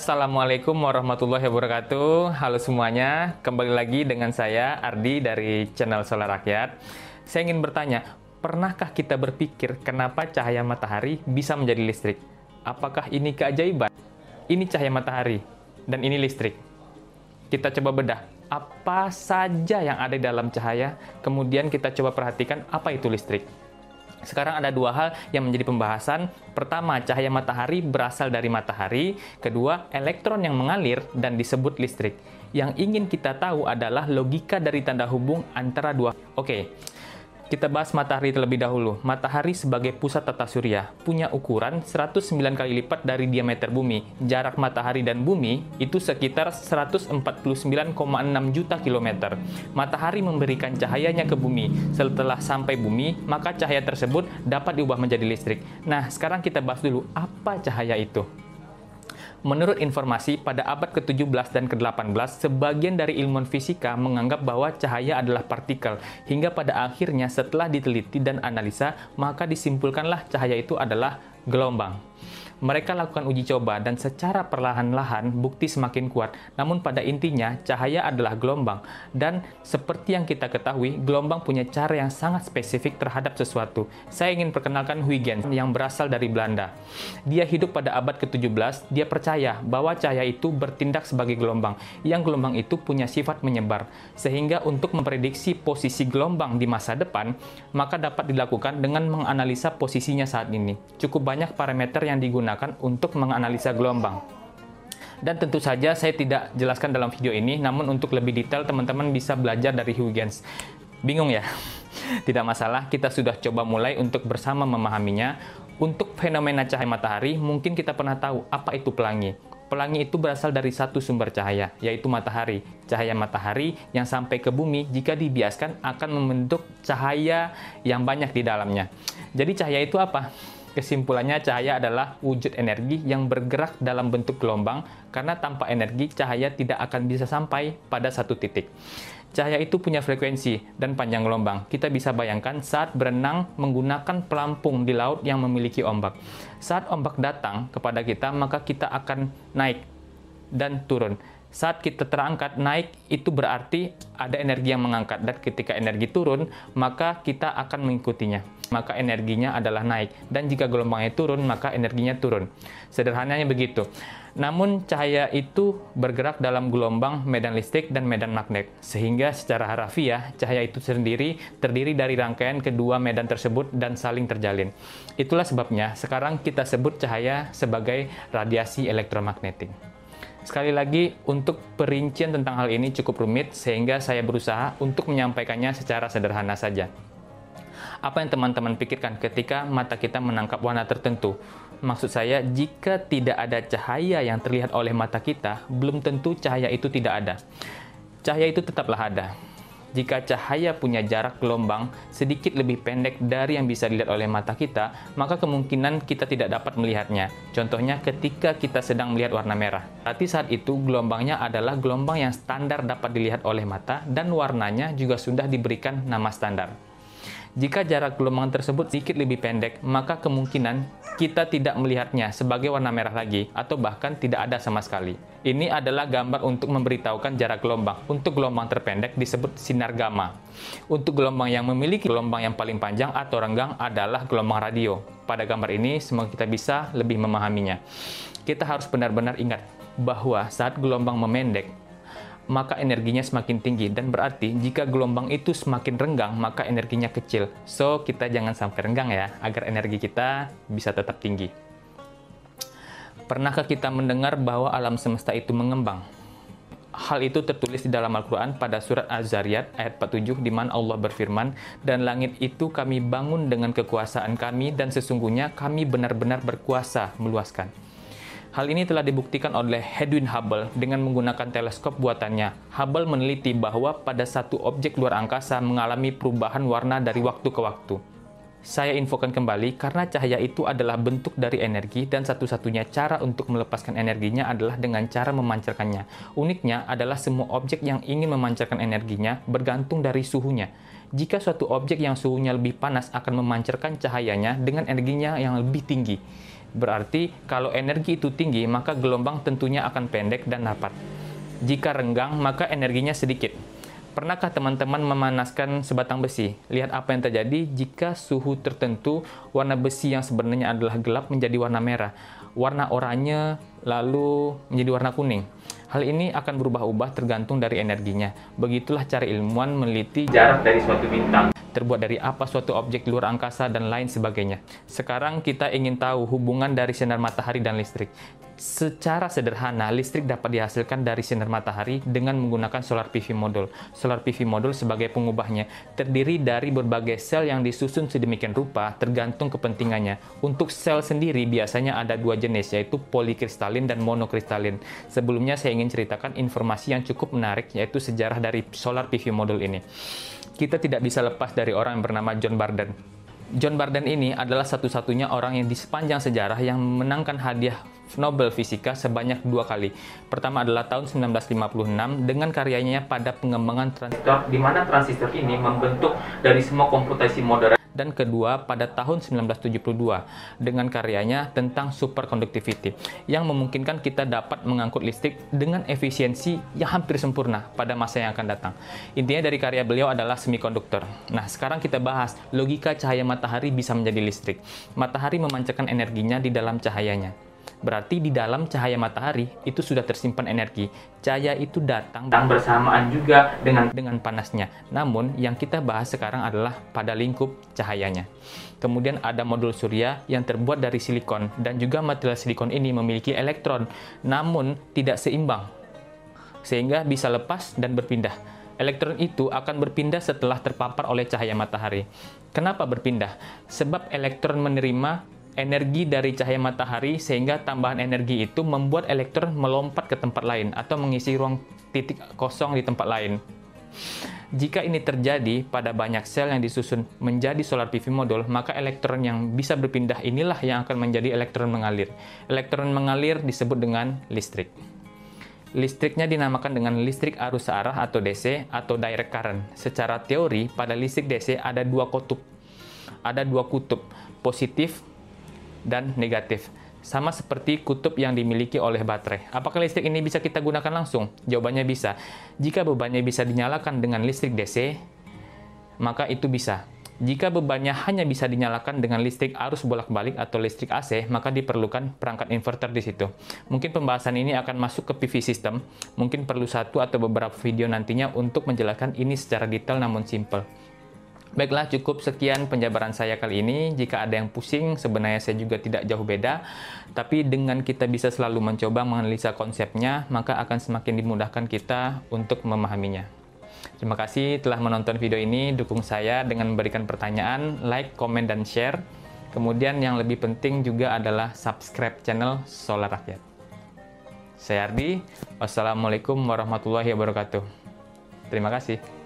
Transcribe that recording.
Assalamualaikum warahmatullahi wabarakatuh. Halo semuanya, kembali lagi dengan saya Ardi dari channel Solar Rakyat. Saya ingin bertanya, pernahkah kita berpikir kenapa cahaya matahari bisa menjadi listrik? Apakah ini keajaiban? Ini cahaya matahari dan ini listrik. Kita coba bedah, apa saja yang ada dalam cahaya, kemudian kita coba perhatikan apa itu listrik. Sekarang ada dua hal yang menjadi pembahasan. Pertama, cahaya matahari berasal dari matahari. Kedua, elektron yang mengalir dan disebut listrik. Yang ingin kita tahu adalah logika dari tanda hubung antara dua. Oke, kita bahas matahari terlebih dahulu. Matahari sebagai pusat tata surya punya ukuran 109 kali lipat dari diameter bumi. Jarak matahari dan bumi itu sekitar 149,6 juta kilometer. Matahari memberikan cahayanya ke bumi. Setelah sampai bumi, maka cahaya tersebut dapat diubah menjadi listrik. Nah, sekarang kita bahas dulu apa cahaya itu. Menurut informasi, pada abad ke-17 dan ke-18, sebagian dari ilmuwan fisika menganggap bahwa cahaya adalah partikel, hingga pada akhirnya setelah diteliti dan analisa, maka disimpulkanlah cahaya itu adalah gelombang. Mereka lakukan uji coba dan secara perlahan-lahan bukti semakin kuat. Namun pada intinya cahaya adalah gelombang dan seperti yang kita ketahui, gelombang punya cara yang sangat spesifik terhadap sesuatu. Saya ingin perkenalkan Huygens yang berasal dari Belanda. Dia hidup pada abad ke-17, dia percaya bahwa cahaya itu bertindak sebagai gelombang, yang gelombang itu punya sifat menyebar. Sehingga untuk memprediksi posisi gelombang di masa depan, maka dapat dilakukan dengan menganalisa posisinya saat ini. Cukup banyak parameter yang digunakan digunakan untuk menganalisa gelombang. Dan tentu saja saya tidak jelaskan dalam video ini, namun untuk lebih detail teman-teman bisa belajar dari Huygens. Bingung ya? Tidak masalah, kita sudah coba mulai untuk bersama memahaminya. Untuk fenomena cahaya matahari, mungkin kita pernah tahu apa itu pelangi. Pelangi itu berasal dari satu sumber cahaya, yaitu matahari. Cahaya matahari yang sampai ke bumi jika dibiaskan akan membentuk cahaya yang banyak di dalamnya. Jadi cahaya itu apa? Kesimpulannya, cahaya adalah wujud energi yang bergerak dalam bentuk gelombang, karena tanpa energi, cahaya tidak akan bisa sampai pada satu titik. Cahaya itu punya frekuensi dan panjang gelombang. Kita bisa bayangkan saat berenang menggunakan pelampung di laut yang memiliki ombak. Saat ombak datang kepada kita, maka kita akan naik dan turun. Saat kita terangkat naik, itu berarti ada energi yang mengangkat. Dan ketika energi turun, maka kita akan mengikutinya maka energinya adalah naik. Dan jika gelombangnya turun, maka energinya turun. Sederhananya begitu. Namun cahaya itu bergerak dalam gelombang medan listrik dan medan magnet. Sehingga secara harafiah, cahaya itu sendiri terdiri dari rangkaian kedua medan tersebut dan saling terjalin. Itulah sebabnya sekarang kita sebut cahaya sebagai radiasi elektromagnetik. Sekali lagi, untuk perincian tentang hal ini cukup rumit, sehingga saya berusaha untuk menyampaikannya secara sederhana saja. Apa yang teman-teman pikirkan ketika mata kita menangkap warna tertentu? Maksud saya, jika tidak ada cahaya yang terlihat oleh mata kita, belum tentu cahaya itu tidak ada. Cahaya itu tetaplah ada. Jika cahaya punya jarak gelombang sedikit lebih pendek dari yang bisa dilihat oleh mata kita, maka kemungkinan kita tidak dapat melihatnya. Contohnya ketika kita sedang melihat warna merah. Berarti saat itu gelombangnya adalah gelombang yang standar dapat dilihat oleh mata dan warnanya juga sudah diberikan nama standar. Jika jarak gelombang tersebut sedikit lebih pendek, maka kemungkinan kita tidak melihatnya sebagai warna merah lagi, atau bahkan tidak ada sama sekali. Ini adalah gambar untuk memberitahukan jarak gelombang. Untuk gelombang terpendek disebut sinar gamma. Untuk gelombang yang memiliki gelombang yang paling panjang atau renggang adalah gelombang radio. Pada gambar ini, semoga kita bisa lebih memahaminya. Kita harus benar-benar ingat bahwa saat gelombang memendek, maka energinya semakin tinggi dan berarti jika gelombang itu semakin renggang maka energinya kecil. So, kita jangan sampai renggang ya agar energi kita bisa tetap tinggi. Pernahkah kita mendengar bahwa alam semesta itu mengembang? Hal itu tertulis di dalam Al-Quran pada surat Az-Zariyat ayat 47 di mana Allah berfirman, Dan langit itu kami bangun dengan kekuasaan kami dan sesungguhnya kami benar-benar berkuasa meluaskan. Hal ini telah dibuktikan oleh Edwin Hubble dengan menggunakan teleskop buatannya. Hubble meneliti bahwa pada satu objek luar angkasa mengalami perubahan warna dari waktu ke waktu. Saya infokan kembali karena cahaya itu adalah bentuk dari energi dan satu-satunya cara untuk melepaskan energinya adalah dengan cara memancarkannya. Uniknya adalah semua objek yang ingin memancarkan energinya bergantung dari suhunya. Jika suatu objek yang suhunya lebih panas akan memancarkan cahayanya dengan energinya yang lebih tinggi. Berarti kalau energi itu tinggi, maka gelombang tentunya akan pendek dan dapat. Jika renggang, maka energinya sedikit. Pernahkah teman-teman memanaskan sebatang besi? Lihat apa yang terjadi jika suhu tertentu warna besi yang sebenarnya adalah gelap menjadi warna merah, warna oranye lalu menjadi warna kuning. Hal ini akan berubah-ubah tergantung dari energinya. Begitulah cara ilmuwan meneliti jarak dari suatu bintang terbuat dari apa suatu objek di luar angkasa, dan lain sebagainya. Sekarang kita ingin tahu hubungan dari sinar matahari dan listrik. Secara sederhana, listrik dapat dihasilkan dari sinar matahari dengan menggunakan solar PV modul. Solar PV modul sebagai pengubahnya terdiri dari berbagai sel yang disusun sedemikian rupa tergantung kepentingannya. Untuk sel sendiri biasanya ada dua jenis yaitu polikristalin dan monokristalin. Sebelumnya saya ingin ceritakan informasi yang cukup menarik yaitu sejarah dari solar PV modul ini kita tidak bisa lepas orang yang bernama John Barden. John Barden ini adalah satu-satunya orang yang di sepanjang sejarah yang memenangkan hadiah Nobel Fisika sebanyak dua kali. Pertama adalah tahun 1956 dengan karyanya pada pengembangan transistor, di mana transistor ini membentuk dari semua komputasi modern dan kedua pada tahun 1972 dengan karyanya tentang superconductivity yang memungkinkan kita dapat mengangkut listrik dengan efisiensi yang hampir sempurna pada masa yang akan datang. Intinya dari karya beliau adalah semikonduktor. Nah, sekarang kita bahas logika cahaya matahari bisa menjadi listrik. Matahari memancarkan energinya di dalam cahayanya. Berarti di dalam cahaya matahari itu sudah tersimpan energi. Cahaya itu datang dan bersamaan juga dengan dengan panasnya. Namun yang kita bahas sekarang adalah pada lingkup cahayanya. Kemudian ada modul surya yang terbuat dari silikon dan juga material silikon ini memiliki elektron namun tidak seimbang sehingga bisa lepas dan berpindah. Elektron itu akan berpindah setelah terpapar oleh cahaya matahari. Kenapa berpindah? Sebab elektron menerima energi dari cahaya matahari sehingga tambahan energi itu membuat elektron melompat ke tempat lain atau mengisi ruang titik kosong di tempat lain. Jika ini terjadi pada banyak sel yang disusun menjadi solar PV modul, maka elektron yang bisa berpindah inilah yang akan menjadi elektron mengalir. Elektron mengalir disebut dengan listrik. Listriknya dinamakan dengan listrik arus searah atau DC atau direct current. Secara teori, pada listrik DC ada dua kutub. Ada dua kutub, positif dan negatif. Sama seperti kutub yang dimiliki oleh baterai. Apakah listrik ini bisa kita gunakan langsung? Jawabannya bisa. Jika bebannya bisa dinyalakan dengan listrik DC, maka itu bisa. Jika bebannya hanya bisa dinyalakan dengan listrik arus bolak-balik atau listrik AC, maka diperlukan perangkat inverter di situ. Mungkin pembahasan ini akan masuk ke PV system, mungkin perlu satu atau beberapa video nantinya untuk menjelaskan ini secara detail namun simple. Baiklah, cukup sekian penjabaran saya kali ini. Jika ada yang pusing, sebenarnya saya juga tidak jauh beda. Tapi dengan kita bisa selalu mencoba menganalisa konsepnya, maka akan semakin dimudahkan kita untuk memahaminya. Terima kasih telah menonton video ini. Dukung saya dengan memberikan pertanyaan, like, komen, dan share. Kemudian yang lebih penting juga adalah subscribe channel Solar Rakyat. Saya Ardi. Wassalamualaikum warahmatullahi wabarakatuh. Terima kasih.